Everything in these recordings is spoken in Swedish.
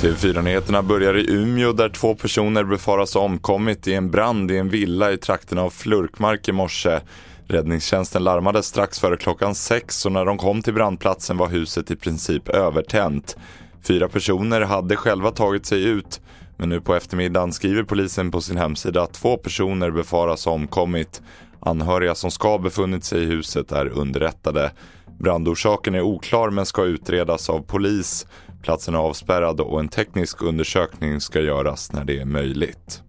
TV4-nyheterna börjar i Umeå där två personer befaras ha omkommit i en brand i en villa i trakten av Flurkmark i morse. Räddningstjänsten larmade strax före klockan sex och när de kom till brandplatsen var huset i princip övertänt. Fyra personer hade själva tagit sig ut men nu på eftermiddagen skriver polisen på sin hemsida att två personer befaras ha omkommit. Anhöriga som ska ha befunnit sig i huset är underrättade. Brandorsaken är oklar men ska utredas av polis. Platsen är avspärrad och en teknisk undersökning ska göras när det är möjligt.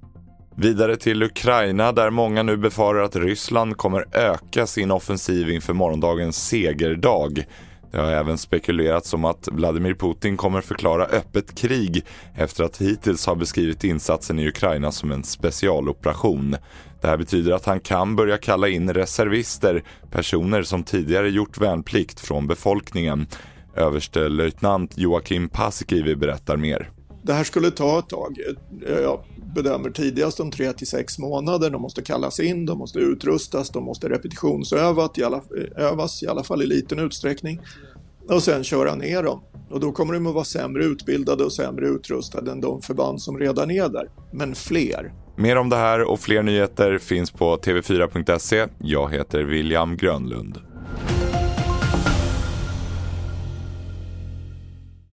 Vidare till Ukraina där många nu befarar att Ryssland kommer öka sin offensiv inför morgondagens segerdag. Det har även spekulerats om att Vladimir Putin kommer förklara öppet krig efter att hittills ha beskrivit insatsen i Ukraina som en specialoperation. Det här betyder att han kan börja kalla in reservister, personer som tidigare gjort värnplikt från befolkningen. Överstelöjtnant Joakim Paasikivi berättar mer. Det här skulle ta ett tag. Jag bedömer tidigast om tre till sex månader. De måste kallas in, de måste utrustas, de måste repetitionsövas, i alla, övas, i alla fall i liten utsträckning. Och sen köra ner dem. Och då kommer de att vara sämre utbildade och sämre utrustade än de förband som redan är där. Men fler. Mer om det här och fler nyheter finns på tv4.se. Jag heter William Grönlund.